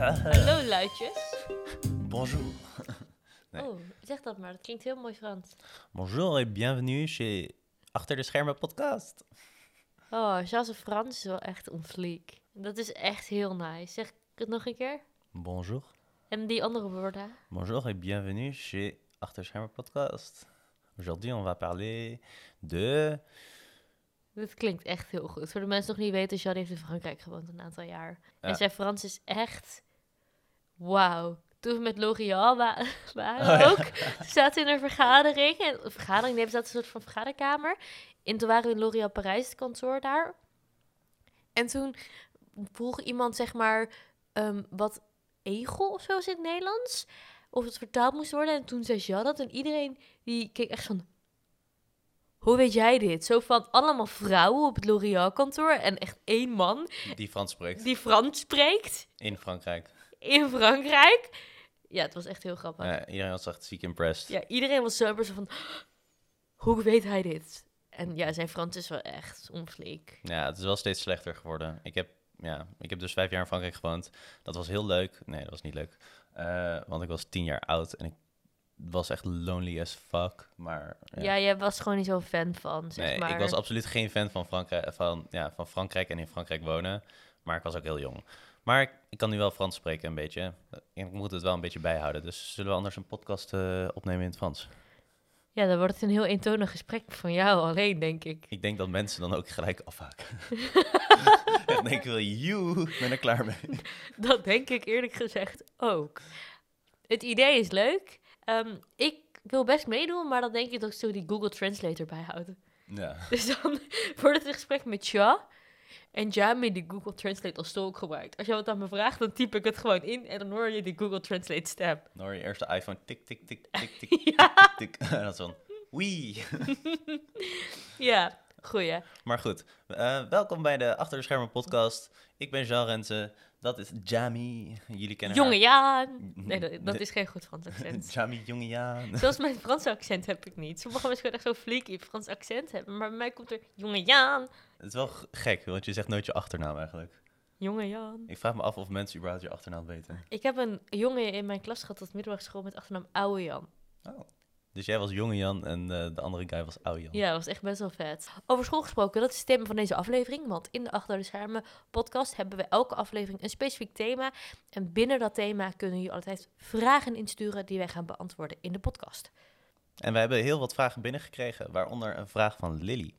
Hallo luidjes. Bonjour. Nee. Oh, zeg dat maar. Dat klinkt heel mooi Frans. Bonjour et bienvenue chez Achter de Schermen podcast. Oh, Charles Frans is wel echt on fleek. Dat is echt heel nice. Zeg ik het nog een keer? Bonjour. En die andere woorden? Bonjour et bienvenue chez Achter de Schermen podcast. Aujourd'hui, on va parler de... Dit klinkt echt heel goed. Voor de mensen nog niet weten, Jean heeft in Frankrijk gewoond een aantal jaar. En zijn Frans is echt... Wauw. Toen we met L'Oréal wa- waren Oh, ja. ook, toen zaten in een vergadering. En, een vergadering, nee, we zaten een soort van vergaderkamer. En toen waren we in L'Oréal Parijs, het kantoor daar. En toen vroeg iemand, zeg maar, ehm, wat egel of zo is in het Nederlands. Of het vertaald moest worden. En toen zei Jean dat. En iedereen die keek echt van... Hoe weet jij dit? Zo van allemaal vrouwen op het L'Oréal kantoor. En echt één man Die Frans spreekt die Frans spreekt in Frankrijk. In Frankrijk. Ja, het was echt heel grappig. Ja, Ja, iedereen was echt ziek impressed. iedereen was zo zo van... Hoe weet hij dit? En ja, zijn Frans is wel echt onfleek. Ja, het is wel steeds slechter geworden. Ik heb, ja, ik heb dus vijf jaar in Frankrijk gewoond. Dat was heel leuk. Nee, dat was niet leuk. Eh, want ik was tien jaar oud en ik was echt lonely as fuck. Maar ja. Ja, jij was gewoon niet zo'n fan van, zeg nee, maar. ik was absoluut geen fan van Frankrijk, van, ja, van Frankrijk en in Frankrijk wonen. Maar ik was ook heel jong. Maar ik, ik kan nu wel Frans spreken een beetje. Ik moet het wel een beetje bijhouden. Dus zullen we anders een podcast eh, opnemen in het Frans? Ja, dan wordt het een heel eentonig gesprek van jou alleen, denk ik. Ik denk dat mensen dan ook gelijk afhaken. en denken wel, joe, ik ben er klaar mee. Dat denk ik eerlijk gezegd ook. Het idee is leuk. Ehm, ik wil best meedoen, maar dan denk ik dat ik zo die Google Translator bijhouden. Ja. Dus dan wordt het een gesprek met Ja. En Jamie die Google Translate als tolk gebruikt. Als je wat aan me vraagt, dan typ ik het gewoon in en dan hoor je die Google Translate stem. Dan hoor je eerst de iPhone tik, tik, tik, tik, tik, Ja, tik. En dan zo, wee. ja, goeie. Maar goed, eh, welkom bij de Achter de Schermen podcast. Ik ben Jean Renze, dat is Jamie. Jullie kennen Jonge. Jaan. Nee, dat, dat is geen goed Frans accent. Jamie Jongejaan. Zelfs mijn Franse accent heb ik niet. Sommige mensen kunnen echt zo fleeky Frans accent hebben. Maar bij mij komt er Jonge Jaan. Het is wel gek, want je zegt nooit je achternaam eigenlijk. Jonge Jaan. Ik vraag me af of mensen überhaupt je achternaam weten. Ik heb een jongen in mijn klas gehad op middelbare school met achternaam Oude Jan. Oh. Dus jij was Jonge Jan en eh, de andere guy was Oude Jan. Ja, dat was echt best wel vet. Over school gesproken, dat is het thema van deze aflevering. Want in de Achter de Schermen podcast hebben we elke aflevering een specifiek thema. En binnen dat thema kunnen jullie altijd vragen insturen die wij gaan beantwoorden in de podcast. En we hebben heel wat vragen binnengekregen, waaronder een vraag van Lily.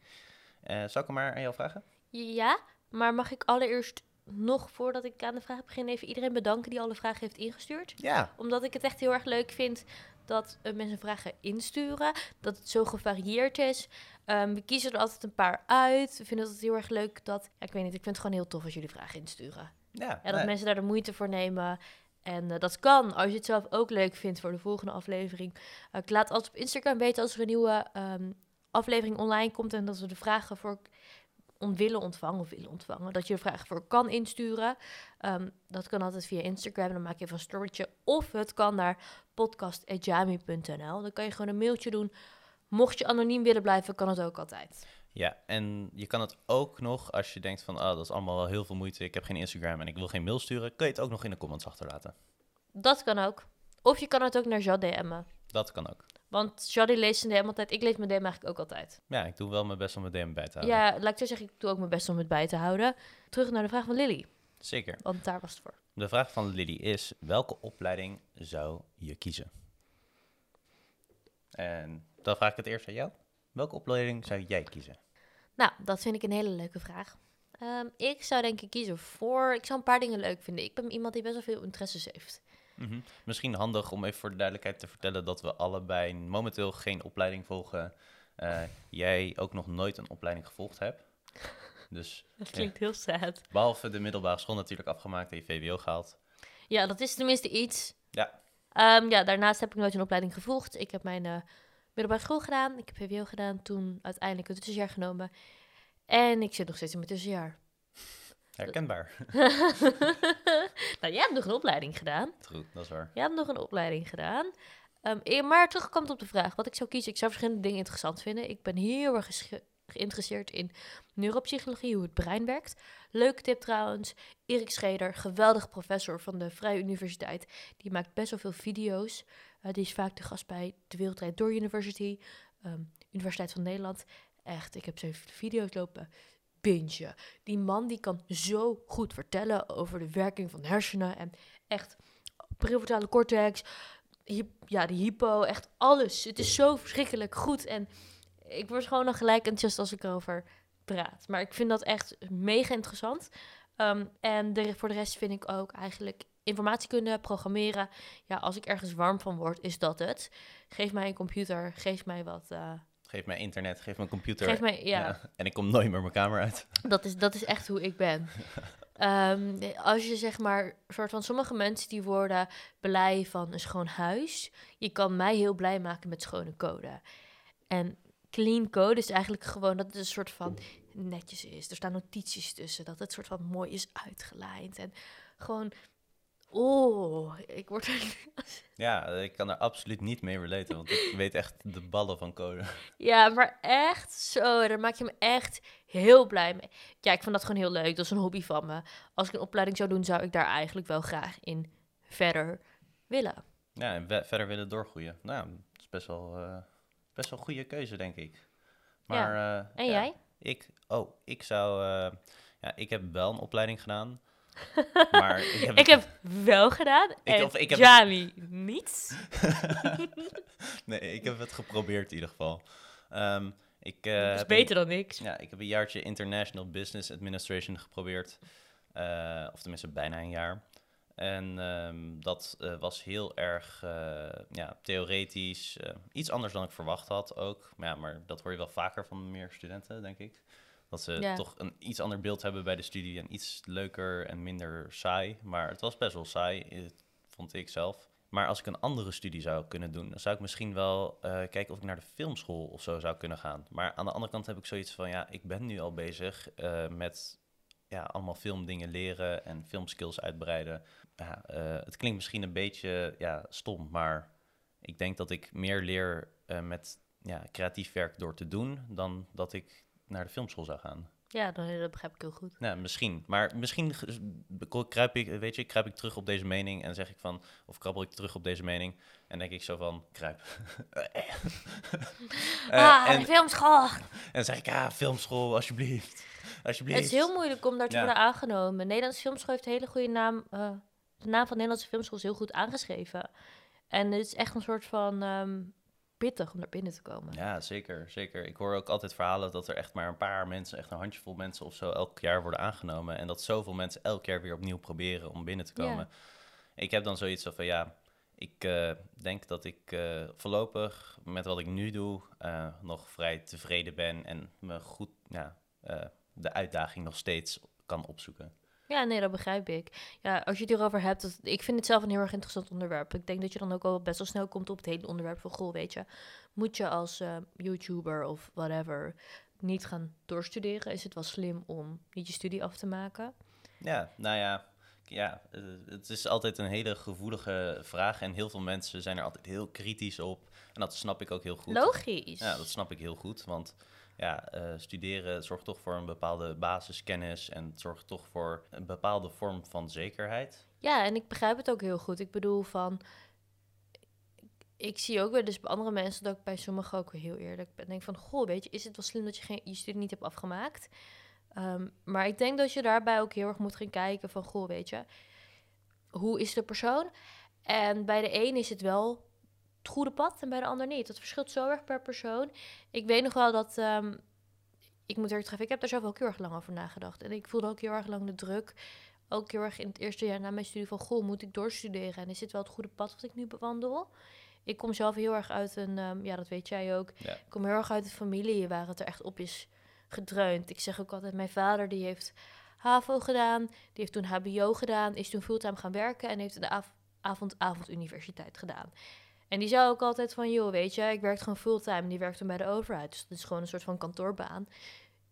Eh zal ik hem maar aan jou vragen? Ja, maar mag ik allereerst nog voordat ik aan de vraag begin even iedereen bedanken die alle vragen heeft ingestuurd? Ja. Omdat ik het echt heel erg leuk vind dat eh, mensen vragen insturen. Dat het zo gevarieerd is. Ehm, we kiezen er altijd een paar uit. We vinden het heel erg leuk dat... Ja, ik weet niet, ik vind het gewoon heel tof als jullie vragen insturen. Ja, Ja, dat nee. mensen daar de moeite voor nemen. En eh, dat kan als je het zelf ook leuk vindt voor de volgende aflevering. Eh, ik laat altijd op Instagram weten als er een nieuwe ehm, aflevering online komt... en dat we de vragen voor willen ontvangen of willen ontvangen. Dat je de vragen voor kan insturen. Ehm, dat kan altijd via Instagram. Dan maak je even een storytje. Of het kan naar podcast.jami.nl. Dan kan je gewoon een mailtje doen. Mocht je anoniem willen blijven, kan het ook altijd. Ja, en je kan het ook nog, als je denkt van, ah, dat is allemaal wel heel veel moeite, ik heb geen Instagram en ik wil geen mail sturen, kun je het ook nog in de comments achterlaten. Dat kan ook. Of je kan het ook naar DM'en. Dat kan ook. Want Jaddy leest zijn DM altijd. Ik lees mijn DM eigenlijk ook altijd. Ja, ik doe wel mijn best om mijn DM bij te houden. Ja, laat ik zo zeggen, ik doe ook mijn best om het bij te houden. Terug naar de vraag van Lily, Zeker. want daar was het voor. De vraag van Lily is, welke opleiding zou je kiezen? En dan vraag ik het eerst aan jou. Welke opleiding zou jij kiezen? Nou, dat vind ik een hele leuke vraag. Ehm, ik zou denk ik kiezen voor... Ik zou een paar dingen leuk vinden. Ik ben iemand die best wel veel interesses heeft. Mhm. Misschien handig om even voor de duidelijkheid te vertellen dat we allebei momenteel geen opleiding volgen. Eh, jij ook nog nooit een opleiding gevolgd hebt. Dus Dat klinkt heel sad. behalve de middelbare school natuurlijk afgemaakt en je VWO gehaald. Ja, dat is tenminste iets. Ja, Ehm, ja, daarnaast heb ik nooit een opleiding gevolgd. Ik heb mijn eh, middelbare school gedaan. Ik heb VWO gedaan. Toen uiteindelijk een tussenjaar genomen. En ik zit nog steeds in mijn tussenjaar. Herkenbaar. nou, jij hebt nog een opleiding gedaan. Goed, dat is waar. Jij hebt nog een opleiding gedaan. Ehm, eh, maar terugkomend op de vraag wat ik zou kiezen. Ik zou verschillende dingen interessant vinden. Ik ben heel erg geïnteresseerd in neuropsychologie, hoe het brein werkt. Leuke tip trouwens, Erik Scheder, geweldig professor van de Vrije Universiteit. Die maakt best wel veel video's. Uh, die is vaak de gast bij de Wereldrijd Door University, um, Universiteit van Nederland. Echt, ik heb zijn video's lopen Die man die kan zo goed vertellen over de werking van de hersenen en echt prefrontale cortex, ja, die hypo, echt alles. Het is zo verschrikkelijk goed en ik word gewoon nog gelijk enthousiast als ik erover praat. Maar ik vind dat echt mega interessant. Um, en de, voor de rest vind ik ook eigenlijk informatie programmeren. Ja, als ik ergens warm van word, is dat het. Geef mij een computer, geef mij wat... Uh, geef mij internet, geef me een computer. Geef mij, ja. En ik kom nooit meer mijn kamer uit. Dat is, dat is echt hoe ik ben. um, als je zeg maar, soort van sommige mensen die worden blij van een schoon huis. Je kan mij heel blij maken met schone code. En clean code is eigenlijk gewoon dat het een soort van netjes is. Er staan notities tussen, dat het soort van mooi is uitgelijnd. En gewoon, oh, ik word er... Ja, ik kan er absoluut niet mee relaten, want ik weet echt de ballen van code. Ja, maar echt zo, daar maak je me echt heel blij mee. Ja, ik vind dat gewoon heel leuk, dat is een hobby van me. Als ik een opleiding zou doen, zou ik daar eigenlijk wel graag in verder willen. Ja, en verder willen doorgroeien. Nou, dat is best wel... Uh best wel een goede keuze, denk ik. Maar, ja. Eh, en jij? Ik, oh, ik zou, uh, ja, ik heb wel een opleiding gedaan. Maar ik heb, ik heb wel gedaan ik, en of, ik heb Jami niets. nee, ik heb het geprobeerd in ieder geval. Um, ik, uh, dat is beter dan niks. Ja, ik heb een jaartje International Business Administration geprobeerd. Uh, of tenminste bijna een jaar. En um, dat uh, was heel erg ja, theoretisch. Iets anders dan ik verwacht had ook. Maar, ja, maar dat hoor je wel vaker van meer studenten, denk ik. Dat ze toch een iets ander beeld hebben bij de studie en iets leuker en minder saai. Maar het was best wel saai, vond ik zelf. Maar als ik een andere studie zou kunnen doen, dan zou ik misschien wel kijken of ik naar de filmschool of zo zou kunnen gaan. Maar aan de andere kant heb ik zoiets van, ja, ik ben nu al bezig met ja, allemaal filmdingen leren en filmskills uitbreiden ja, uh, het klinkt misschien een beetje ja, stom, maar ik denk dat ik meer leer met ja, creatief werk door te doen dan dat ik naar de filmschool zou gaan. Ja, dat begrijp ik heel goed. Nou, misschien. Maar misschien kruip ik, weet je, kruip ik terug op deze mening en zeg ik van, of krabbel ik terug op deze mening en denk ik zo van, kruip. uh, ah, en, filmschool. En zeg ik, ah, filmschool, alsjeblieft. alsjeblieft. Het is heel moeilijk om daar te worden aangenomen. Nederlandse filmschool heeft een hele goede naam de naam van de Nederlandse filmschool is heel goed aangeschreven. En het is echt een soort van um, pittig om naar binnen te komen. Ja, zeker, zeker. Ik hoor ook altijd verhalen dat er echt maar een paar mensen, echt een handjevol mensen of zo, elk jaar worden aangenomen. En dat zoveel mensen elk jaar weer opnieuw proberen om binnen te komen. Ik heb dan zoiets van, ja, ik uh, denk dat ik uh, voorlopig met wat ik nu doe uh, nog vrij tevreden ben en me goed, ja, de uitdaging nog steeds kan opzoeken. Ja, nee, dat begrijp ik. Ja, als je het hierover hebt, dat, ik vind het zelf een heel erg interessant onderwerp. Ik denk dat je dan ook al best wel snel komt op het hele onderwerp van, goh, weet je, moet je als uh, YouTuber of whatever niet gaan doorstuderen? Is het wel slim om niet je studie af te maken? Ja, nou ja, ja, eh, het is altijd een hele gevoelige vraag en heel veel mensen zijn er altijd heel kritisch op. En dat snap ik ook heel goed. Logisch. Ja, dat snap ik heel goed, want ja, uh, studeren zorgt toch voor een bepaalde basiskennis en zorgt toch voor een bepaalde vorm van zekerheid. Ja, en ik begrijp het ook heel goed. Ik bedoel van, ik zie ook weer dus bij andere mensen dat ik bij sommigen ook heel eerlijk ben. Denk van, goh, weet je, is het wel slim dat je geen, je studie niet hebt afgemaakt? Um, maar ik denk dat je daarbij ook heel erg moet gaan kijken van, goh, weet je, hoe is de persoon? En bij de een is het wel het goede pad en bij de ander niet. Dat verschilt zo erg per persoon. Ik weet nog wel dat. Um, ik moet er treffen. Ik heb daar zelf ook heel erg lang over nagedacht. En ik voelde ook heel erg lang de druk. Ook heel erg in het eerste jaar na mijn studie van... Goh, moet ik doorstuderen? En is dit wel het goede pad wat ik nu bewandel? Ik kom zelf heel erg uit een... Um, ja, dat weet jij ook. Ik kom heel erg uit een familie waar het er echt op is gedreund. Ik zeg ook altijd... Mijn vader die heeft HAVO gedaan. Die heeft toen HBO gedaan. Is toen fulltime gaan werken. En heeft de av avond avonduniversiteit gedaan. En die zei ook altijd van, joh, weet je, ik werk gewoon fulltime. Die werkt toen bij de overheid. Dus dat is gewoon een soort van kantoorbaan.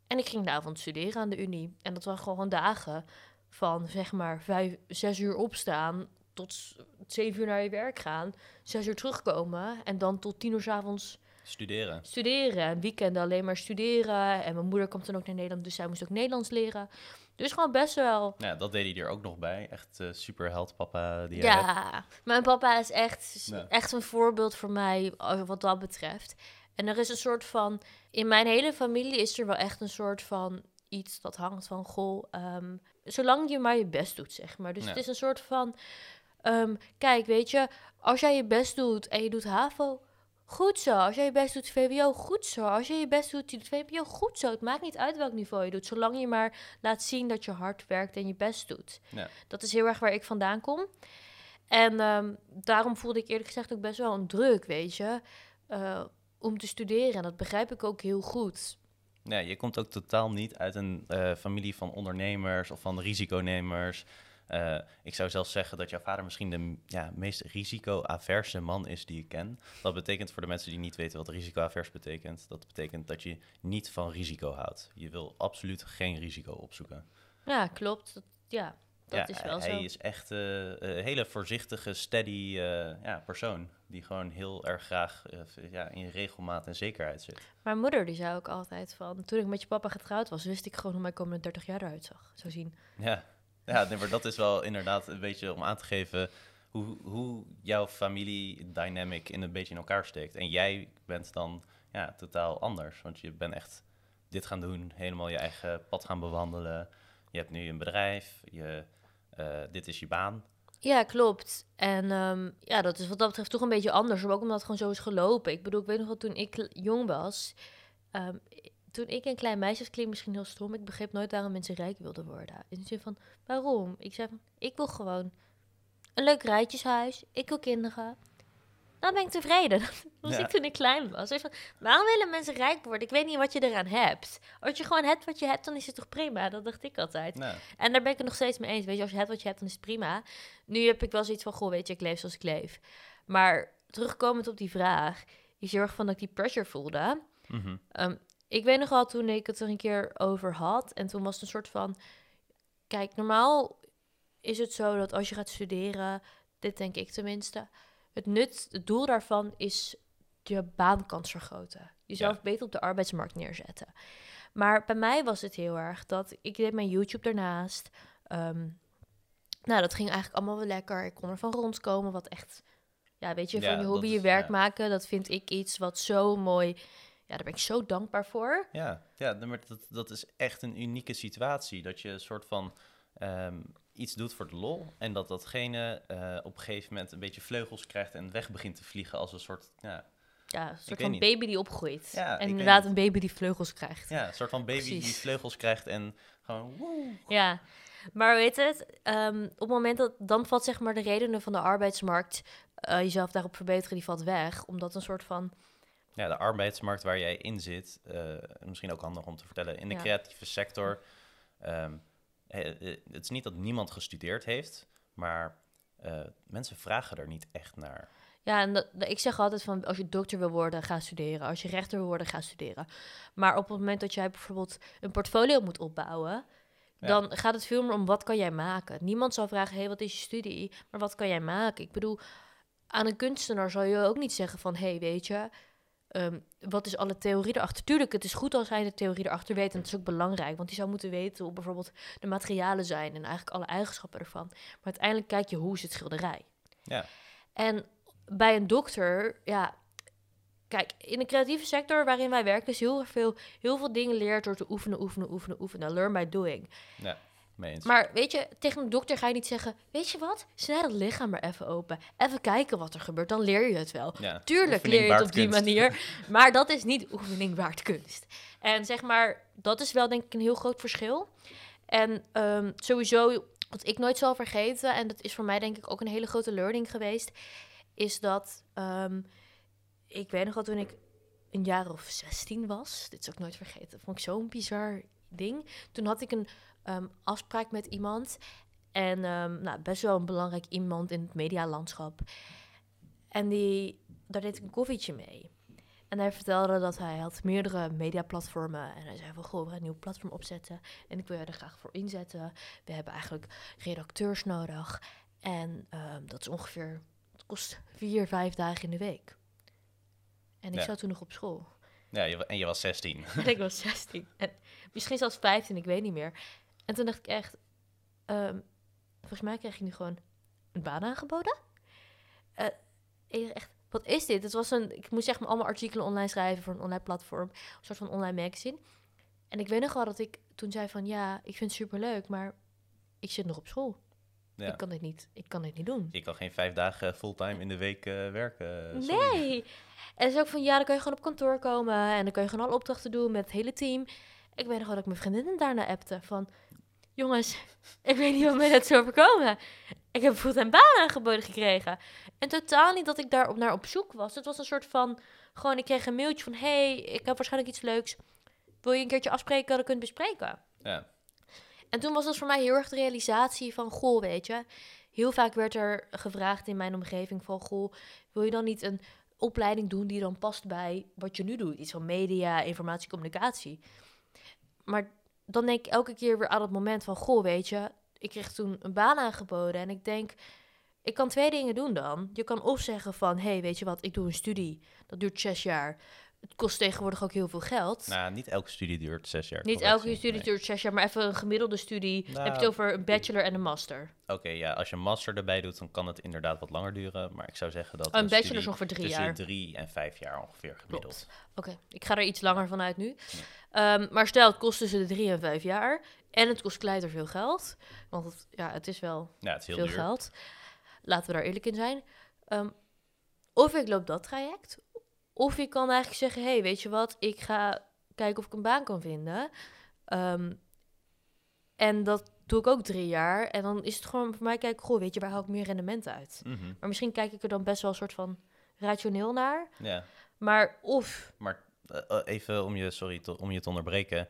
En ik ging de avond studeren aan de Unie. En dat waren gewoon dagen van, zeg maar, vijf, zes uur opstaan... tot zeven uur naar je werk gaan. Zes uur terugkomen. En dan tot tien uur s avonds Studeren. studeren. En weekenden alleen maar studeren. En mijn moeder komt dan ook naar Nederland, dus zij moest ook Nederlands leren. Dus gewoon best wel... Ja, dat deed hij er ook nog bij. Echt eh super held papa die. Ja, mijn papa is echt, Ja. echt een voorbeeld voor mij eh, wat dat betreft. En er is een soort van... In mijn hele familie is er wel echt een soort van iets dat hangt van... Goh, ehm, zolang je maar je best doet, zeg maar. Dus Ja. het is een soort van... ehm, kijk, weet je, als jij je best doet en je doet HAVO... Goed zo. Als jij je best doet VWO, goed zo. Als jij je best doet, doet VPO, goed zo. Het maakt niet uit welk niveau je doet. Zolang je maar laat zien dat je hard werkt en je best doet. Ja. Dat is heel erg waar ik vandaan kom. En ehm, daarom voelde ik eerlijk gezegd ook best wel een druk, weet je, eh, om te studeren. En dat begrijp ik ook heel goed. Ja, je komt ook totaal niet uit een eh, familie van ondernemers of van risiconemers. Eh, ik zou zelfs zeggen dat jouw vader misschien de ja, meest risico-averse man is die ik ken. Dat betekent voor de mensen die niet weten wat risico-avers betekent, dat betekent dat je niet van risico houdt. Je wil absoluut geen risico opzoeken. Ja, klopt. Dat, ja, dat ja, is wel hij zo. is echt eh, een hele voorzichtige, steady eh, ja, persoon. Die gewoon heel erg graag ja, in regelmaat en zekerheid zit. Mijn moeder die zei ook altijd van, toen ik met je papa getrouwd was, wist ik gewoon hoe mijn komende 30 jaar eruit zag. Zo zien. Ja, ja nee, maar dat is wel inderdaad een beetje om aan te geven hoe, hoe jouw familie dynamic in een beetje in elkaar steekt. En jij bent dan ja, totaal anders, want je bent echt dit gaan doen, helemaal je eigen pad gaan bewandelen. Je hebt nu een bedrijf, je, eh, dit is je baan. Ja, klopt. En ehm, ja, dat is wat dat betreft toch een beetje anders. Maar ook omdat het gewoon zo is gelopen. Ik bedoel, ik weet nog wel toen ik jong was. ehm, toen ik een klein meisje was, klinkt misschien heel stom. Ik begreep nooit waarom mensen rijk wilden worden. In de zin van, waarom? Ik zei van, ik wil gewoon een leuk rijtjeshuis. Ik wil kinderen. Dan ben ik tevreden. Dat was Ja. ik toen ik klein was. Ik van, waarom willen mensen rijk worden? Ik weet niet wat je eraan hebt. Als je gewoon hebt wat je hebt, dan is het toch prima? Dat dacht ik altijd. En daar ben ik het nog steeds mee eens. Weet je, als je hebt wat je hebt, dan is het prima. Nu heb ik wel zoiets van, goh, weet je, ik leef zoals ik leef. Maar terugkomend op die vraag, is heel erg van dat ik die pressure voelde. Ehm, ik weet nog wel toen ik het er een keer over had. En toen was het een soort van, kijk, normaal is het zo dat als je gaat studeren, dit denk ik tenminste, het nut, het doel daarvan is je baankans vergroten. Jezelf Ja. beter op de arbeidsmarkt neerzetten. Maar bij mij was het heel erg dat ik deed mijn YouTube daarnaast. Ehm, nou, dat ging eigenlijk allemaal wel lekker. Ik kon ervan rondkomen, wat echt, ja, weet je, Ja, van je hobby je werk ja. maken, dat vind ik iets wat zo mooi. Ja, daar ben ik zo dankbaar voor. Ja, ja maar dat, dat is echt een unieke situatie. Dat je een soort van ehm, iets doet voor de lol. En dat datgene eh, op een gegeven moment een beetje vleugels krijgt en weg begint te vliegen als een soort, ja, Ja, een soort van niet. baby die opgroeit. Ja, en inderdaad een baby die vleugels krijgt. ja, een soort van baby die vleugels krijgt en gewoon woe. Ja, maar weet het, ehm, op het moment dat dan valt zeg maar de redenen van de arbeidsmarkt eh, jezelf daarop verbeteren, die valt weg. Omdat een soort van, Ja, de arbeidsmarkt waar jij in zit, eh, misschien ook handig om te vertellen, in de Ja. creatieve sector. ehm, eh, het is niet dat niemand gestudeerd heeft, maar eh, mensen vragen er niet echt naar. ja, en dat, dat- ik zeg altijd van, als je dokter wil worden, ga studeren. Als je rechter wil worden, ga studeren. Maar op het moment dat jij bijvoorbeeld een portfolio moet opbouwen, Ja. dan gaat het veel meer om wat kan jij maken. Niemand zal vragen, hé, hey, wat is je studie? Maar wat kan jij maken? Ik bedoel, aan een kunstenaar zal je ook niet zeggen van, hé, hey, weet je, ehm, wat is alle theorie erachter? Tuurlijk, het is goed als hij de theorie erachter weet en het is ook belangrijk, want hij zou moeten weten hoe bijvoorbeeld de materialen zijn en eigenlijk alle eigenschappen ervan. Maar uiteindelijk kijk je hoe is het schilderij. Ja. En bij een dokter, ja, kijk, in de creatieve sector waarin wij werken is heel veel, heel veel dingen leert door te oefenen, oefenen, oefenen, oefenen. Learn by doing. Ja, mee eens. Maar weet je, tegen een dokter ga je niet zeggen: Weet je wat, snij dat lichaam maar even open. Even kijken wat er gebeurt, dan leer je het wel. ja, Tuurlijk leer je het op die manier, maar dat is niet oefening waard kunst. En zeg maar, dat is wel denk ik een heel groot verschil. En ehm, sowieso, wat ik nooit zal vergeten, en dat is voor mij denk ik ook een hele grote learning geweest, is dat ehm, ik weet nog wel toen ik een jaar of 16 was, dit is ook nooit vergeten, dat vond ik zo'n bizar ding. Toen had ik een ehm, afspraak met iemand en ehm, nou, best wel een belangrijk iemand in het medialandschap. En die, daar deed ik een koffietje mee. En hij vertelde dat hij had meerdere mediaplatformen. En hij zei van, goh, we gaan een nieuw platform opzetten. En ik wil je er graag voor inzetten. We hebben eigenlijk redacteurs nodig. En ehm, dat is ongeveer, het kost vier, vijf dagen in de week. En ik Ja. zat toen nog op school. Ja, en je was 16. En ik was 16. En misschien zelfs 15, ik weet niet meer. En toen dacht ik echt, ehm, volgens mij krijg je nu gewoon een baan aangeboden. Echt, wat is dit? Het was een, ik moest zeg maar allemaal artikelen online schrijven voor een online platform, een soort van online magazine. En ik weet nog wel dat ik toen zei van, ja, ik vind het superleuk, maar ik zit nog op school. Ja. Ik kan dit niet, ik kan dit niet doen. Je kan geen vijf dagen fulltime in de week eh, werken. sorry. Nee. En het is ook van, ja, dan kan je gewoon op kantoor komen en dan kan je gewoon alle opdrachten doen met het hele team. Ik weet nog wel dat ik mijn vriendinnen daarna appte van, jongens, ik weet niet wat mij net is overkomen. Ik heb een baan aangeboden gekregen. En totaal niet dat ik daar op naar op zoek was. Het was een soort van, gewoon, ik kreeg een mailtje van, hey, ik heb waarschijnlijk iets leuks. Wil je een keertje afspreken, dan kunnen we het bespreken. Ja. En toen was dat voor mij heel erg de realisatie van, goh, weet je, heel vaak werd er gevraagd in mijn omgeving van, goh, wil je dan niet een opleiding doen die dan past bij wat je nu doet? Iets van media, informatie, communicatie. Maar dan denk ik elke keer weer aan het moment van, goh, weet je, ik kreeg toen een baan aangeboden en ik denk, ik kan twee dingen doen dan. Je kan of zeggen van, hey, weet je wat, ik doe een studie, dat duurt zes jaar. Het kost tegenwoordig ook heel veel geld. Nou, niet elke studie duurt zes jaar. Niet elke studie Nee. duurt zes jaar, maar even een gemiddelde studie. Heb je Nou, het over een bachelor en een master. Oké, ja, als je een master erbij doet, dan kan het inderdaad wat langer duren. Maar ik zou zeggen dat Oh, een bachelor is ongeveer drie tussen jaar. drie en vijf jaar ongeveer gemiddeld. Oké, ik ga er iets langer van uit nu. Ehm, maar stel, het kost tussen de drie en vijf jaar. En het kost Kleider veel geld. Want het, ja, het is wel Ja, het is heel veel duur. geld. Laten we daar eerlijk in zijn. Ehm, of ik loop dat traject. Of ik kan eigenlijk zeggen, hey, weet je wat? Ik ga kijken of ik een baan kan vinden. Ehm, en dat doe ik ook drie jaar. En dan is het gewoon voor mij kijken, goh, weet je, waar haal ik meer rendement uit? Mhm, Maar misschien kijk ik er dan best wel een soort van rationeel naar. Ja, Maar of maar eh, eh, even om je, sorry, om je te onderbreken.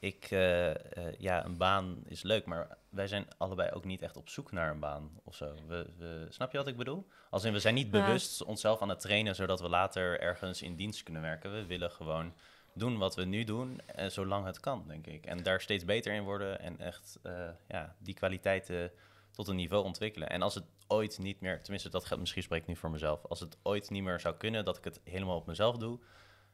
Ik, eh, eh, ja, een baan is leuk, maar wij zijn allebei ook niet echt op zoek naar een baan of zo. We, we, snap je wat ik bedoel? Als in, we zijn niet bewust onszelf aan het trainen, zodat we later ergens in dienst kunnen werken. We willen gewoon doen wat we nu doen, en zolang het kan, denk ik. En daar steeds beter in worden en echt ja, die kwaliteiten tot een niveau ontwikkelen. En als het ooit niet meer, tenminste dat geldt, misschien spreek ik nu voor mezelf, als het ooit niet meer zou kunnen dat ik het helemaal op mezelf doe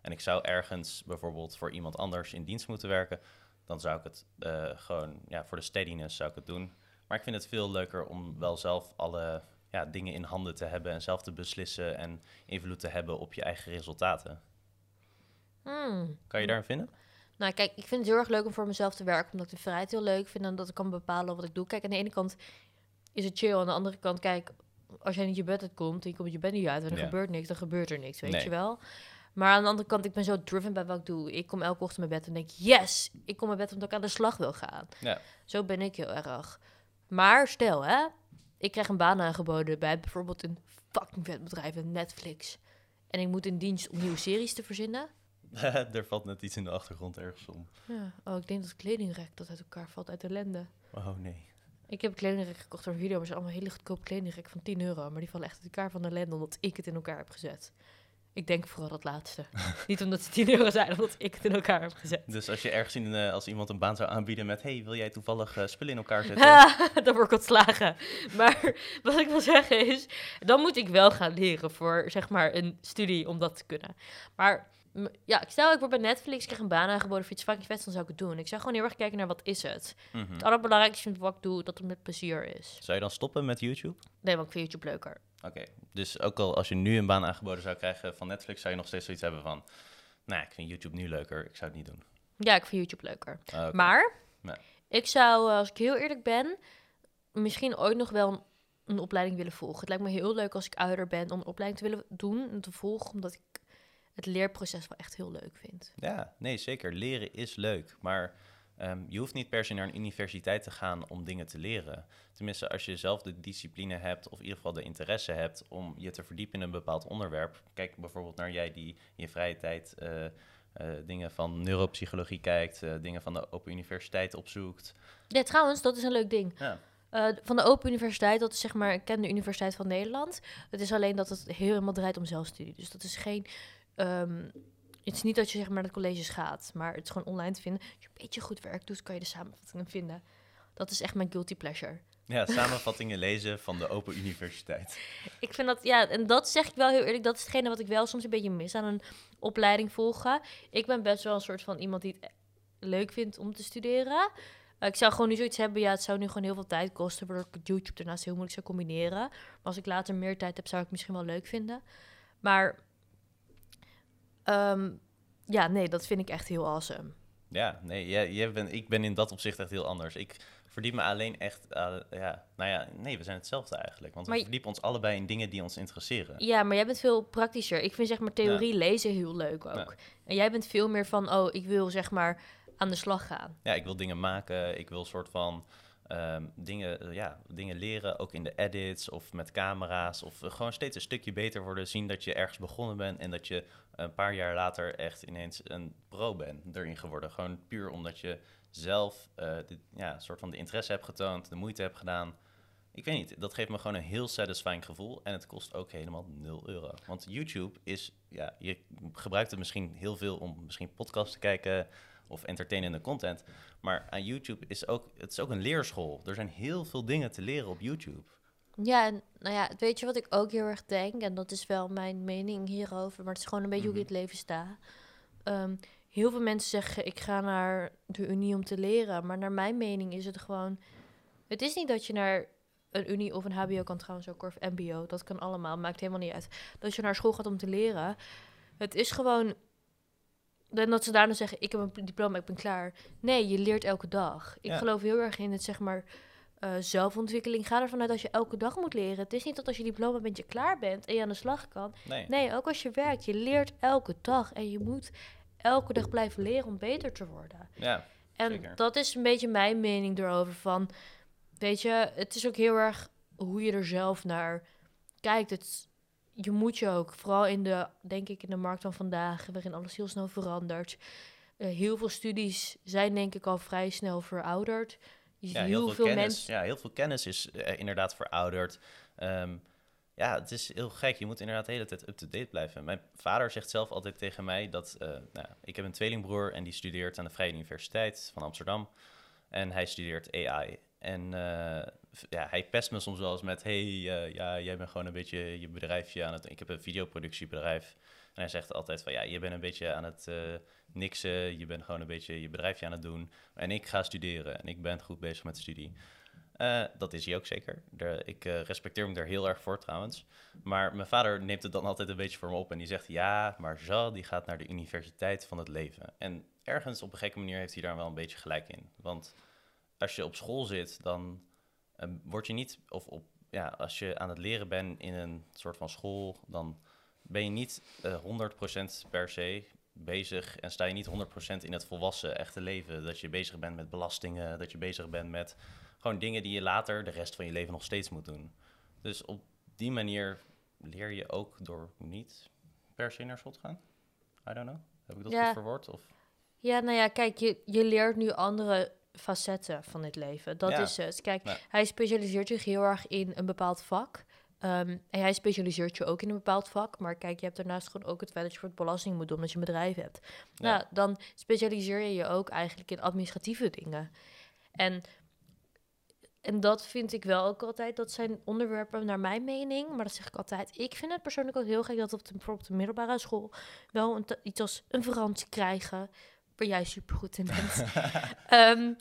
en ik zou ergens bijvoorbeeld voor iemand anders in dienst moeten werken, dan zou ik het eh, gewoon, ja, voor de steadiness zou ik het doen. Maar ik vind het veel leuker om wel zelf alle ja, dingen in handen te hebben en zelf te beslissen en invloed te hebben op je eigen resultaten. Hmm. Kan je daarin vinden? Nou, kijk, ik vind het heel erg leuk om voor mezelf te werken, omdat ik de vrijheid heel leuk vind en dat ik kan bepalen wat ik doe. Kijk, aan de ene kant is het chill, aan de andere kant, kijk, als jij niet je bed uitkomt en je komt je bed niet uit en er Ja. gebeurt niks, dan gebeurt er niks, weet Nee. je wel. Maar aan de andere kant, ik ben zo driven bij wat ik doe. Ik kom elke ochtend mijn bed en denk, yes, ik kom mijn bed omdat ik aan de slag wil gaan. Ja. Zo ben ik heel erg. Maar stel, hè, ik krijg een baan aangeboden bij bijvoorbeeld een fucking vet bedrijf, een Netflix. En ik moet in dienst om nieuwe series te verzinnen. er valt net iets in de achtergrond ergens om. Ja, oh, ik denk dat het kledingrek dat uit elkaar valt uit ellende. Oh nee. Ik heb kledingrek gekocht voor een video, maar het zijn allemaal hele goedkope kledingrek van 10 euro. Maar die vallen echt uit elkaar van ellende omdat ik het in elkaar heb gezet. Ik denk vooral dat laatste. Niet omdat ze 10 euro zijn, omdat ik het in elkaar heb gezet. Dus als je ergens in, eh, als iemand een baan zou aanbieden met, hey, wil jij toevallig eh, spullen in elkaar zetten? dan word ik ontslagen. Maar wat ik wil zeggen is, dan moet ik wel gaan leren voor zeg maar een studie om dat te kunnen. Maar ja, stel ik word bij Netflix, ik krijg een baan aangeboden voor iets fucking vets, dan zou ik het doen. Ik zou gewoon heel erg kijken naar wat is het. Mhm. Het allerbelangrijkste ik wat ik doe, dat het met plezier is. Zou je dan stoppen met YouTube? Nee, want ik vind YouTube leuker. Oké, dus ook al als je nu een baan aangeboden zou krijgen van Netflix, zou je nog steeds zoiets hebben van, nou, ik vind YouTube nu leuker, ik zou het niet doen. Ja, ik vind YouTube leuker. Ah. Maar Ja. ik zou, eh, als ik heel eerlijk ben, misschien ooit nog wel een, een opleiding willen volgen. Het lijkt me heel leuk als ik ouder ben om een opleiding te willen doen en te volgen, omdat ik het leerproces wel echt heel leuk vind. Ja, nee, zeker. Leren is leuk, maar ehm, je hoeft niet per se naar een universiteit te gaan om dingen te leren. Tenminste, als je zelf de discipline hebt, of in ieder geval de interesse hebt om je te verdiepen in een bepaald onderwerp. Kijk bijvoorbeeld naar jij die in je vrije tijd eh, eh, dingen van neuropsychologie kijkt, eh, dingen van de Open Universiteit opzoekt. Ja, trouwens, dat is een leuk ding. Ja, van de Open Universiteit, dat is zeg maar, ik ken de Universiteit van Nederland. Het is alleen dat het helemaal draait om zelfstudie. Dus dat is geen, ehm, het is niet dat je zeg maar naar de colleges gaat, maar het is gewoon online te vinden. Als je een beetje goed werk doet, kan je de samenvattingen vinden. Dat is echt mijn guilty pleasure. Ja, samenvattingen lezen van de Open Universiteit. Ik vind dat, ja, en dat zeg ik wel heel eerlijk, dat is hetgene wat ik wel soms een beetje mis aan een opleiding volgen. Ik ben best wel een soort van iemand die het leuk vindt om te studeren. Uh, ik zou gewoon nu zoiets hebben, ja, het zou nu gewoon heel veel tijd kosten, waardoor ik YouTube daarnaast heel moeilijk zou combineren. Maar als ik later meer tijd heb, zou ik het misschien wel leuk vinden. Maar, um, ja, nee, dat vind ik echt heel awesome. Ja, nee, jij, jij bent, ik ben in dat opzicht echt heel anders. Ik verdiep me alleen echt, uh, ja, nou ja, nee, we zijn hetzelfde eigenlijk. Want we verdiepen ons allebei in dingen die ons interesseren. Ja, maar jij bent veel praktischer. Ik vind zeg maar theorie lezen heel leuk ook. En jij bent veel meer van, oh, ik wil zeg maar aan de slag gaan. Ja, ik wil dingen maken. Ik wil soort van um, dingen, ja, dingen leren, ook in de edits of met camera's. Of gewoon steeds een stukje beter worden. Zien dat je ergens begonnen bent en dat je een paar jaar later echt ineens een pro bent erin geworden. Gewoon puur omdat je zelf uh, dit, ja, soort van de interesse hebt getoond, de moeite hebt gedaan. Ik weet niet, dat geeft me gewoon een heel satisfying gevoel. En het kost ook helemaal 0 euro. Want YouTube is, ja, je gebruikt het misschien heel veel om misschien podcasts te kijken of entertainende content. Maar aan YouTube is ook, het is ook een leerschool. Er zijn heel veel dingen te leren op YouTube. Ja, en nou ja, weet je wat ik ook heel erg denk? En dat is wel mijn mening hierover, maar het is gewoon een beetje hoe ik mhm. het leven sta. Um, heel veel mensen zeggen, ik ga naar de Unie om te leren. Maar naar mijn mening is het gewoon... Het is niet dat je naar een Unie of een HBO kan trouwens ook, of MBO. Dat kan allemaal, maakt helemaal niet uit. Dat je naar school gaat om te leren. Het is gewoon... En dat ze daarna zeggen, ik heb een diploma, ik ben klaar. Nee, je leert elke dag. Ik geloof heel erg in het, zeg maar... Uh, zelfontwikkeling. Ga ervan uit dat je elke dag moet leren. Het is niet dat als je diploma bent, je klaar bent en je aan de slag kan. Nee. nee, ook als je werkt, je leert elke dag. En je moet elke dag blijven leren om beter te worden. Ja, en dat is een beetje mijn mening erover van, weet je, het is ook heel erg hoe je er zelf naar kijkt. Het, je moet je ook, vooral in de, denk ik, in de markt van vandaag, waarin alles heel snel verandert. Uh, heel veel studies zijn denk ik al vrij snel verouderd. ja, heel, veel, kennis, Ja, heel veel kennis is uh, inderdaad verouderd. Um, ja, het is heel gek. Je moet inderdaad de hele tijd up-to-date blijven. Mijn vader zegt zelf altijd tegen mij dat... Uh, nou, ik heb een tweelingbroer en die studeert aan de Vrije Universiteit van Amsterdam. En hij studeert AI. En uh, ja, hij pest me soms wel eens met... hey, uh, ja, jij bent gewoon een beetje je bedrijfje aan het... Ik heb een videoproductiebedrijf. En hij zegt altijd van... ja, je bent een beetje aan het niksen. Je bent gewoon een beetje je bedrijfje aan het doen. En ik ga studeren en ik ben goed bezig met de studie. Dat is hij ook zeker. ik respecteer hem daar heel erg voor trouwens. Maar mijn vader neemt het dan altijd een beetje voor me op en die zegt: Ja, maar Jean die gaat naar de universiteit van het leven. En ergens op een gekke manier heeft hij daar wel een beetje gelijk in. Want als je op school zit, dan uh, word je niet, of op, ja, als je aan het leren bent in een soort van school, dan ben je niet 100% per se bezig en sta je niet 100% in het volwassen echte leven. Dat je bezig bent met belastingen, dat je bezig bent met gewoon dingen die je later de rest van je leven nog steeds moet doen. Dus op die manier leer je ook door niet per se naar school te gaan. I don't know. Heb ik dat goed verwoord? Of? Ja, nou ja, kijk, je, je leert nu andere facetten van het leven. Dat is het. Kijk, hij specialiseert zich heel erg in een bepaald vak. Um, en hij specialiseert je ook in een bepaald vak. Maar kijk, je hebt daarnaast gewoon ook het feit dat je voor het belasting moet doen als je een bedrijf hebt. Ja. Nou, dan specialiseer je je ook eigenlijk in administratieve dingen. En en dat vind ik wel ook altijd. Dat zijn onderwerpen naar mijn mening. Maar dat zeg ik altijd. Ik vind het persoonlijk ook heel gek dat op de, bijvoorbeeld de middelbare school wel een, iets als een vakantie krijgen. Waar jij super goed in bent. Ehm,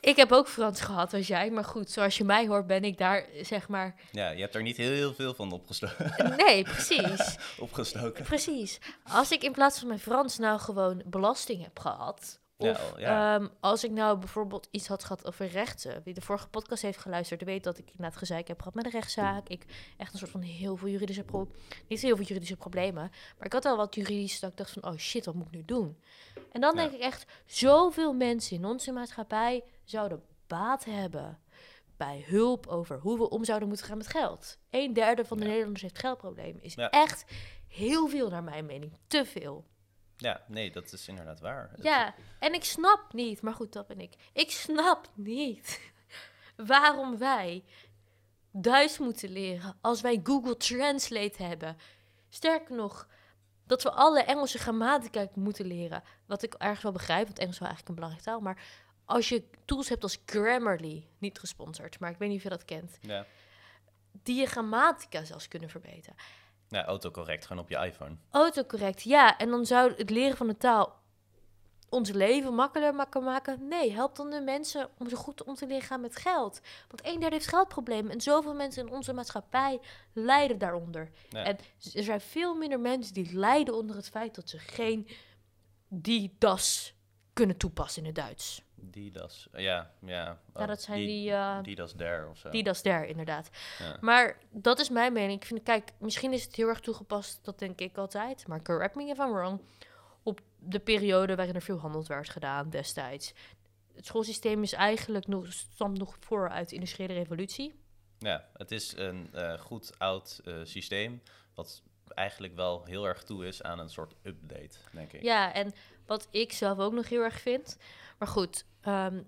ik heb ook Frans gehad als jij. Maar goed, zoals je mij hoort, ben ik daar zeg maar. Ja, je hebt er niet heel, heel veel van opgestoken. Nee, precies. opgestoken. Precies. Als ik in plaats van mijn Frans nou gewoon belasting heb gehad of ja, ehm, als ik nou bijvoorbeeld iets had gehad over rechten. Wie de vorige podcast heeft geluisterd, weet dat ik inderdaad gezeik heb gehad met een rechtszaak. Ik echt een soort van heel veel juridische pro niet heel veel juridische problemen. Maar ik had al wat juridisch dat ik dacht van oh shit, wat moet ik nu doen? En dan denk ik echt, zoveel mensen in onze maatschappij zouden baat hebben bij hulp over hoe we om zouden moeten gaan met geld. Een derde van de Nederlanders heeft geldproblemen. Is echt heel veel naar mijn mening. Te veel. Ja, nee, dat is inderdaad waar. Ja, en ik snap niet, maar goed, dat ben ik. Ik snap niet waarom wij Duits moeten leren als wij Google Translate hebben. Sterker nog, dat we alle Engelse grammatica moeten leren. Wat ik ergens wel begrijp, want Engels is wel eigenlijk een belangrijke taal. Maar als je tools hebt als Grammarly, niet gesponsord, maar ik weet niet of je dat kent, Ja. die je grammatica zelfs kunnen verbeteren. Ja, autocorrect, gewoon op je iPhone. Autocorrect, ja. En dan zou het leren van de taal ons leven makkelijker maken-. Nee, help dan de mensen om zo goed om te leren gaan met geld. Want een derde heeft geldproblemen. En zoveel mensen in onze maatschappij lijden daaronder. Ja. En er zijn veel minder mensen die lijden onder het feit dat ze geen die das kunnen toepassen in het Duits. Die das. Ja, ja. Ja, Oh, dat zijn die, eh, die das der of zo. Die das der, inderdaad. Ja. Maar dat is mijn mening. Ik vind, kijk, misschien is het heel erg toegepast, dat denk ik altijd. Maar correct me if I'm wrong. Op de periode waarin er veel handel werd gedaan destijds. Het schoolsysteem is eigenlijk nog, stamt nog voor uit de industriële revolutie. Ja, het is een eh, goed oud eh, systeem. Wat eigenlijk wel heel erg toe is aan een soort update, denk ik. Ja, en wat ik zelf ook nog heel erg vind. Maar goed, ehm,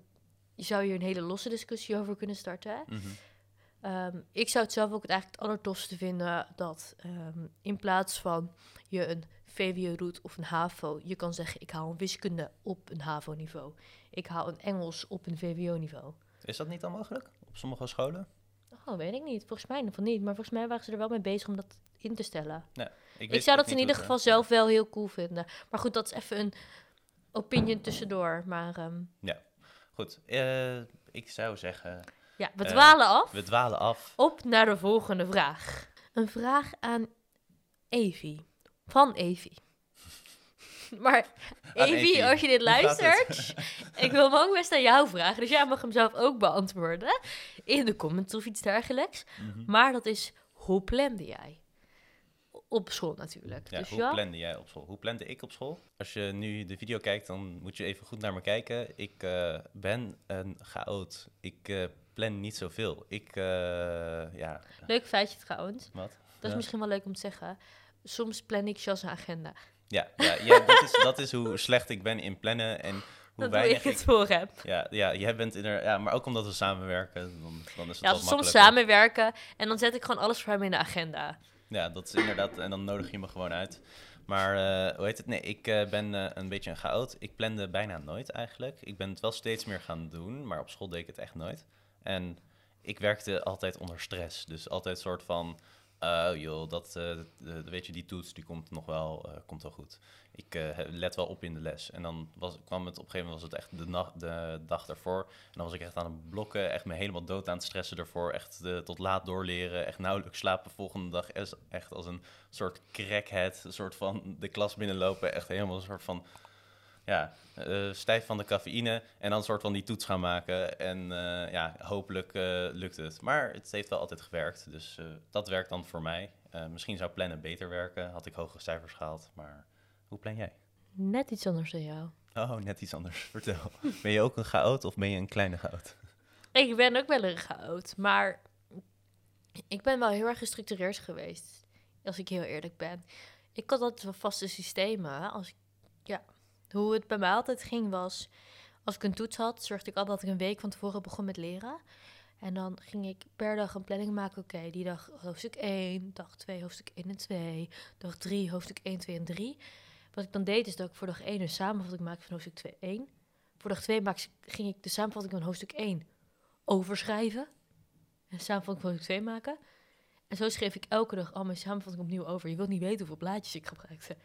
je zou hier een hele losse discussie over kunnen starten. Hè? Mhm. Ehm, ik zou het zelf ook het eigenlijk het allertofste vinden dat ehm, in plaats van je een VWO doet of een HAVO, je kan zeggen ik haal een wiskunde op een HAVO-niveau. Ik haal een Engels op een VWO-niveau. Is dat niet al mogelijk op sommige scholen? Oh, weet ik niet. Volgens mij van niet. Maar volgens mij waren ze er wel mee bezig om dat in te stellen. Ik, zou dat in ieder geval zelf wel heel cool vinden. Maar goed, dat is even een opinion tussendoor. Maar ehm, werkt. Goed, eh, ik zou zeggen, ja, we Eh, dwalen af. we dwalen af. Op naar de volgende vraag. Een vraag aan Evie. Van Evie. Maar Evie, Evie. als je dit luistert, ik wil hem ook best aan jou vragen. Dus jij mag hem zelf ook beantwoorden. In de comments of iets dergelijks. Mhm. Maar dat is, hoe plande jij? Op school natuurlijk. Ja, dus hoe ja, plande jij op school? Hoe plande ik op school? Als je nu de video kijkt, dan moet je even goed naar me kijken. Ik eh, ben een chaot. Ik eh, plan niet zoveel. Ik, eh, ja, leuk feitje trouwens. wat? Dat is misschien wel leuk om te zeggen. Soms plan ik zoals een agenda. Ja, ja, ja dat, is, dat is hoe slecht ik ben in plannen en hoe dat ik het voor heb. Ja, ja, jij bent inderdaad... Ja, maar ook omdat we samenwerken, dan, dan is het Ja, als we soms samenwerken en dan zet ik gewoon alles voor hem in de agenda. Ja, dat is inderdaad... En dan nodig je me gewoon uit. Maar eh, hoe heet het? Nee, ik eh, ben eh, een beetje een chaot. Ik plande bijna nooit eigenlijk. Ik ben het wel steeds meer gaan doen, maar op school deed ik het echt nooit. En ik werkte altijd onder stress. Dus altijd soort van... eh, joh, dat, eh, weet je, die toets die komt nog wel, eh, komt wel goed. Ik eh, let wel op in de les. En dan was, kwam het op een gegeven moment was het echt de, de dag ervoor. En dan was ik echt aan het blokken, echt me helemaal dood aan het stressen ervoor. Echt tot laat doorleren, echt nauwelijks slapen. Volgende dag echt als een soort crackhead, een soort van de klas binnenlopen. Echt helemaal een soort van, ja, eh, stijf van de cafeïne. En dan een soort van die toets gaan maken. En eh, ja, hopelijk eh, lukt het. Maar het heeft wel altijd gewerkt, dus dat werkt dan voor mij. Misschien zou plannen beter werken, had ik hogere cijfers gehaald. Maar hoe plan jij? Net iets anders dan jou. Oh, net iets anders. Vertel. Ben je ook een chaot of ben je een kleine chaot? Ik ben ook wel een chaot, maar ik ben wel heel erg gestructureerd geweest. Als ik heel eerlijk ben. Ik had altijd wel vaste systemen. Als ik, ja, hoe het bij mij altijd ging was, als ik een toets had, zorgde ik altijd dat ik een week van tevoren begon met leren. En dan ging ik per dag een planning maken. Oké, die dag hoofdstuk 1, dag 2 hoofdstuk 1 en 2, dag 3 hoofdstuk 1, 2 en 3. Wat ik dan deed is dat ik voor dag 1 een samenvatting maakte van hoofdstuk 2, 1. Voor dag 2 maak, ging ik de samenvatting van hoofdstuk 1 overschrijven. En samenvatting van hoofdstuk 2 maken. En zo schreef ik elke dag al mijn samenvatting opnieuw over. Je wilt niet weten hoeveel blaadjes ik gebruikte.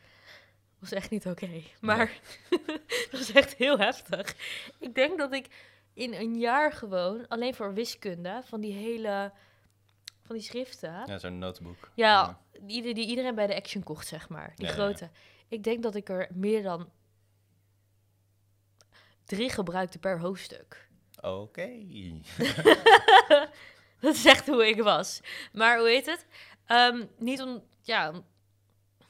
Was echt niet oké. Maar dat was echt heel heftig. Ik denk dat ik in een jaar gewoon, alleen voor wiskunde, van die hele, van die schriften. Ja, zo'n notebook. Ja, die, die iedereen bij de Action kocht, zeg maar. Die Ja, ja. grote. Ik denk dat ik er meer dan drie gebruikte per hoofdstuk. Oké. Dat is echt hoe ik was. Maar hoe heet het? Ehm, niet om, ja,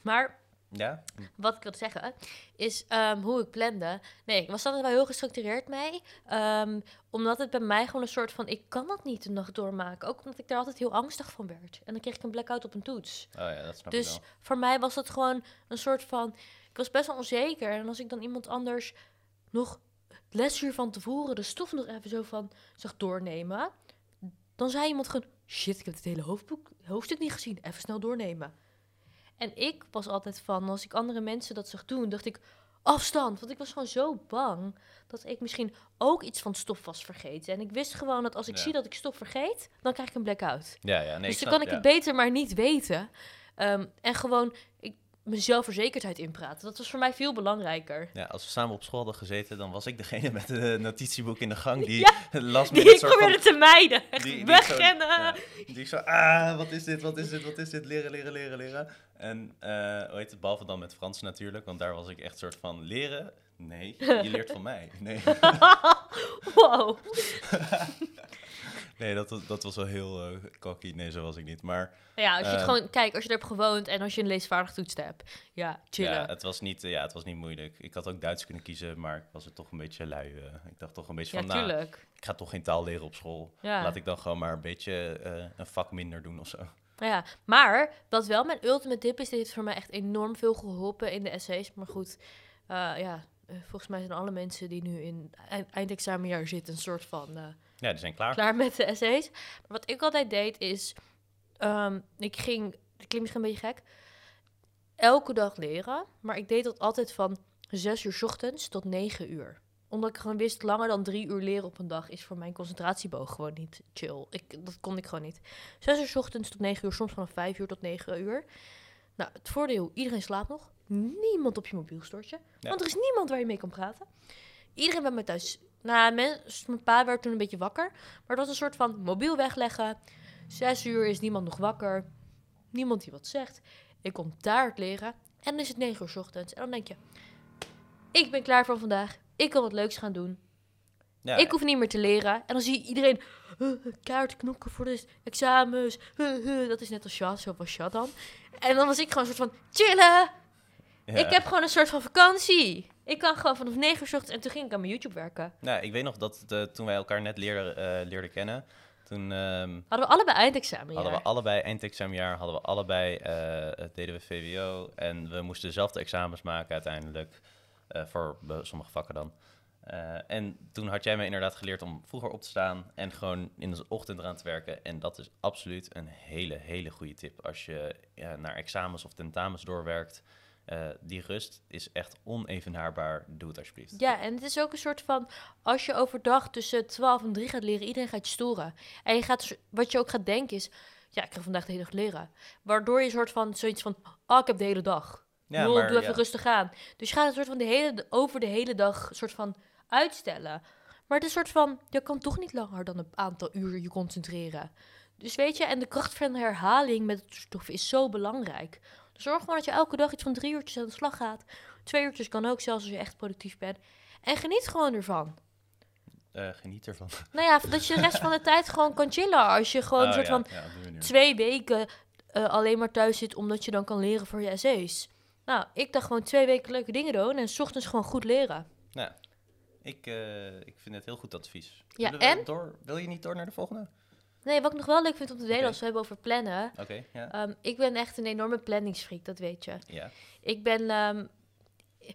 maar Ja? wat ik wilde zeggen is ehm, hoe ik plande. Nee, ik was altijd wel heel gestructureerd mee. Ehm, omdat het bij mij gewoon een soort van, ik kan dat niet de nacht doormaken. Ook omdat ik daar altijd heel angstig van werd. En dan kreeg ik een blackout op een toets. Oh ja, dat snap ik Dus wel. voor mij was dat gewoon een soort van. Ik was best wel onzeker. En als ik dan iemand anders nog lesuur van tevoren de stof nog even zo van zag doornemen. Dan zei iemand gewoon: Shit, ik heb het hele hoofdboek, hoofdstuk niet gezien. Even snel doornemen. En ik was altijd van, als ik andere mensen dat zag doen, dacht ik: afstand. Want ik was gewoon zo bang dat ik misschien ook iets van stof was vergeten. En ik wist gewoon dat als ik Ja. zie dat ik stof vergeet, dan krijg ik een blackout. Ja, ja, nee, dus dan snap- kan ik ja. het beter maar niet weten. Ehm, en gewoon ik, mijn zelfverzekerdheid inpraten. Dat was voor mij veel belangrijker. Ja, als we samen op school hadden gezeten, dan was ik degene met een notitieboek in de gang die Ja, last Die minute ik probeerde te mijden. Die- die ik Wegrennen. Ja, die ik zo, ah, wat is dit, wat is dit, wat is dit, leren, leren, leren, leren. En, eh hoe heet het, behalve dan met Frans natuurlijk, want daar was ik echt soort van, leren? Nee, je leert van mij. Nee, wow. nee dat, was- dat was wel heel cocky. Nee, zo was ik niet. Maar Ja, als je het Eh, gewoon... Kijk, als je er hebt gewoond en als je een leesvaardig toetst hebt. Ja, chillen. ja het, was niet, eh, ja, het was niet moeilijk. Ik had ook Duits kunnen kiezen, maar ik was er toch een beetje lui. eh. ik dacht toch een beetje Ja, van, nou, ik ga toch geen taal leren op school. Ja. Laat ik dan gewoon maar een beetje een vak minder doen of zo. Ja, maar wat wel mijn ultimate tip is, dit heeft voor mij echt enorm veel geholpen in de essays. Maar goed, ja, volgens mij zijn alle mensen die nu in eind- eindexamenjaar zitten een soort van eh, Ja, die zijn klaar. klaar met de essays. Maar wat ik altijd deed is, ehm, ik ging, dat klinkt misschien een beetje gek, elke dag leren. Maar ik deed dat altijd van 6 uur 's ochtends tot 9 uur. Omdat ik gewoon wist, langer dan drie uur leren op een dag is voor mijn concentratieboog gewoon niet chill. Ik, dat kon ik gewoon niet. 6 uur 's ochtends tot 9 uur, soms vanaf 5 uur tot 9 uur. Nou, het voordeel, iedereen slaapt nog. Niemand op je mobiel stortje. Ja. Want er is niemand waar je mee kan praten. Iedereen bij mij thuis. Nou, mijn pa werd toen een beetje wakker. Maar dat was een soort van mobiel wegleggen. Zes uur is niemand nog wakker. Niemand die wat zegt. Ik kom daar het leren. En dan is het negen uur 's ochtends. En dan denk je... Ik ben klaar voor vandaag. Ik kan wat leuks gaan doen. Ja, Ik hoef niet meer te leren. En dan zie je iedereen uh, kaart knokken voor de examens. Uh, uh, dat is net als Shad, zo was Shad dan. En dan was ik gewoon een soort van chillen. Ja. Ik heb gewoon een soort van vakantie. Ik kan gewoon vanaf 9 uur 's ochtends en toen ging ik aan mijn YouTube werken. Nou, ik weet nog dat eh, toen wij elkaar net leerden, eh, leerden kennen, toen ehm, Hadden we allebei eindexamen hadden we allebei eindexamenjaar, hadden we allebei, eh, deden we VWO en we moesten dezelfde examens maken uiteindelijk, eh, voor sommige vakken dan. Eh, en toen had jij mij inderdaad geleerd om vroeger op te staan en gewoon in de ochtend eraan te werken. En dat is absoluut een hele, hele goede tip als je naar examens of tentamens doorwerkt. Eh, die rust is echt onevenaarbaar. Doe het alsjeblieft. Ja, en het is ook een soort van... Als je overdag tussen 12 en 3 gaat leren, iedereen gaat je storen. En je gaat, wat je ook gaat denken is... Ja, ik ga vandaag de hele dag leren. Waardoor je soort van zoiets van... Oh, ik heb de hele dag. Ja, Lol, maar doe even ja. rustig aan. Dus je gaat het soort van de hele, over de hele dag soort van uitstellen. Maar het is soort van, je kan toch niet langer dan een aantal uur je concentreren. Dus weet je, en de kracht van herhaling met het stof is zo belangrijk. Zorg gewoon dat je elke dag iets van drie uurtjes aan de slag gaat. Twee uurtjes kan ook, zelfs als je echt productief bent. En geniet gewoon ervan. Eh, geniet ervan. Nou ja, dat je de rest van de tijd gewoon kan chillen. Als je gewoon een Oh, soort ja, van ja, twee weken eh, alleen maar thuis zit omdat je dan kan leren voor je essays. Nou, ik dacht gewoon twee weken leuke dingen doen en s ochtends gewoon goed leren. Nou, ik, eh, ik vind het heel goed advies. Ja, en? Door, wil je niet door naar de volgende? Nee, wat ik nog wel leuk vind om te delen als we hebben over plannen. Oké, ja. Ehm, ik ben echt een enorme planningsfreak, dat weet je. ja. Ik ben, ehm,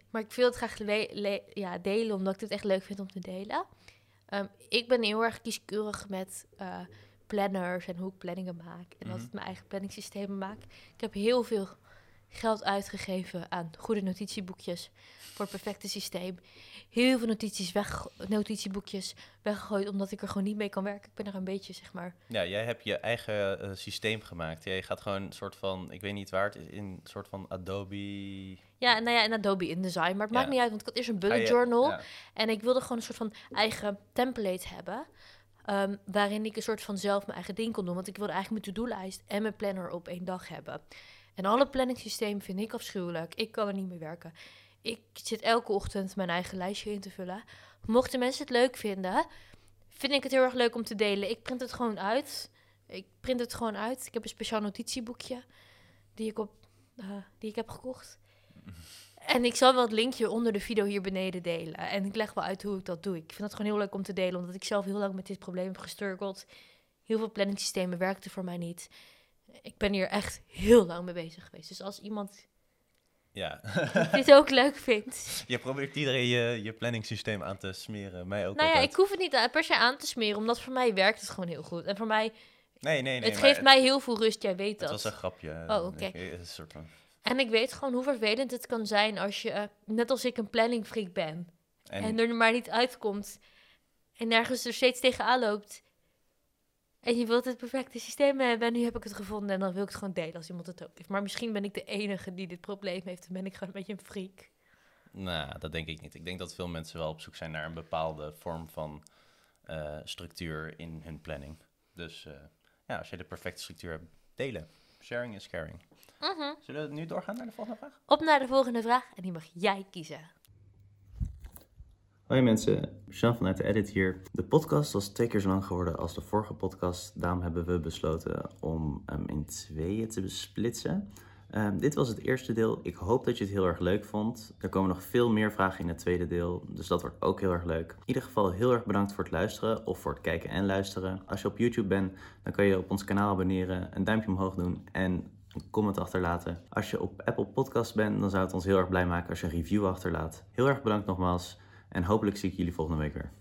maar ik wil het graag ja, delen omdat ik het echt leuk vind om te delen. Ehm, ik ben heel erg kieskeurig met eh, planners en hoe ik planningen maak. En Mhm. altijd mijn eigen planningssystemen maak. Ik heb heel veel geld uitgegeven aan goede notitieboekjes voor het perfecte systeem. Heel veel notities weg, notitieboekjes weggegooid omdat ik er gewoon niet mee kan werken. Ik ben er een beetje, zeg maar, ja, jij hebt je eigen eh, systeem gemaakt. Jij gaat gewoon een soort van, ik weet niet waar het is, in een soort van Adobe... Ja, nou ja, en Adobe InDesign. Maar het maakt niet uit, want ik had eerst een Ga bullet journal. ja. En ik wilde gewoon een soort van eigen template hebben. ehm, waarin ik een soort van zelf mijn eigen ding kon doen. Want ik wilde eigenlijk mijn to-do-lijst en mijn planner op één dag hebben. En alle planningssystemen vind ik afschuwelijk. Ik kan er niet mee werken. Ik zit elke ochtend mijn eigen lijstje in te vullen. Mochten mensen het leuk vinden, vind ik het heel erg leuk om te delen. Ik print het gewoon uit. Ik print het gewoon uit. Ik heb een speciaal notitieboekje die ik, op, eh, die ik heb gekocht. En ik zal wel het linkje onder de video hier beneden delen. En ik leg wel uit hoe ik dat doe. Ik vind het gewoon heel leuk om te delen, omdat ik zelf heel lang met dit probleem heb gestruggeld. Heel veel planningssystemen werkten voor mij niet. Ik ben hier echt heel lang mee bezig geweest. Dus als iemand Ja, dit ook leuk vindt. je probeert iedereen je, je planningssysteem aan te smeren. Mij ook Nou ja, ik hoef het niet per se aan te smeren, omdat voor mij werkt het gewoon heel goed. En voor mij, Nee, nee, nee. het geeft mij heel veel rust, jij weet Het dat. was een grapje. Oh, oké. Van En ik weet gewoon hoe vervelend het kan zijn als je, eh, net als ik, een planningfreak ben. En, En, er maar niet uitkomt. En nergens er steeds tegenaan loopt. En je wilt het perfecte systeem hebben. En nu heb ik het gevonden. En dan wil ik het gewoon delen als iemand het ook heeft. Maar misschien ben ik de enige die dit probleem heeft. En ben ik gewoon een beetje een freak. nou, dat denk ik niet. Ik denk dat veel mensen wel op zoek zijn naar een bepaalde vorm van eh, structuur in hun planning. Dus eh, ja, als je de perfecte structuur hebt, delen. Sharing is caring. Mhm. Zullen we nu doorgaan naar de volgende vraag? Op naar de volgende vraag. En die mag jij kiezen. Hoi mensen, Jean vanuit de Edit hier. De podcast was twee keer zo lang geworden als de vorige podcast. Daarom hebben we besloten om hem in tweeën te besplitsen. Ehm, dit was het eerste deel. Ik hoop dat je het heel erg leuk vond. Er komen nog veel meer vragen in het tweede deel, dus dat wordt ook heel erg leuk. In ieder geval heel erg bedankt voor het luisteren of voor het kijken en luisteren. Als je op YouTube bent, dan kan je op ons kanaal abonneren, een duimpje omhoog doen en een comment achterlaten. Als je op Apple Podcast bent, dan zou het ons heel erg blij maken als je een review achterlaat. Heel erg bedankt nogmaals en hopelijk zie ik jullie volgende week weer.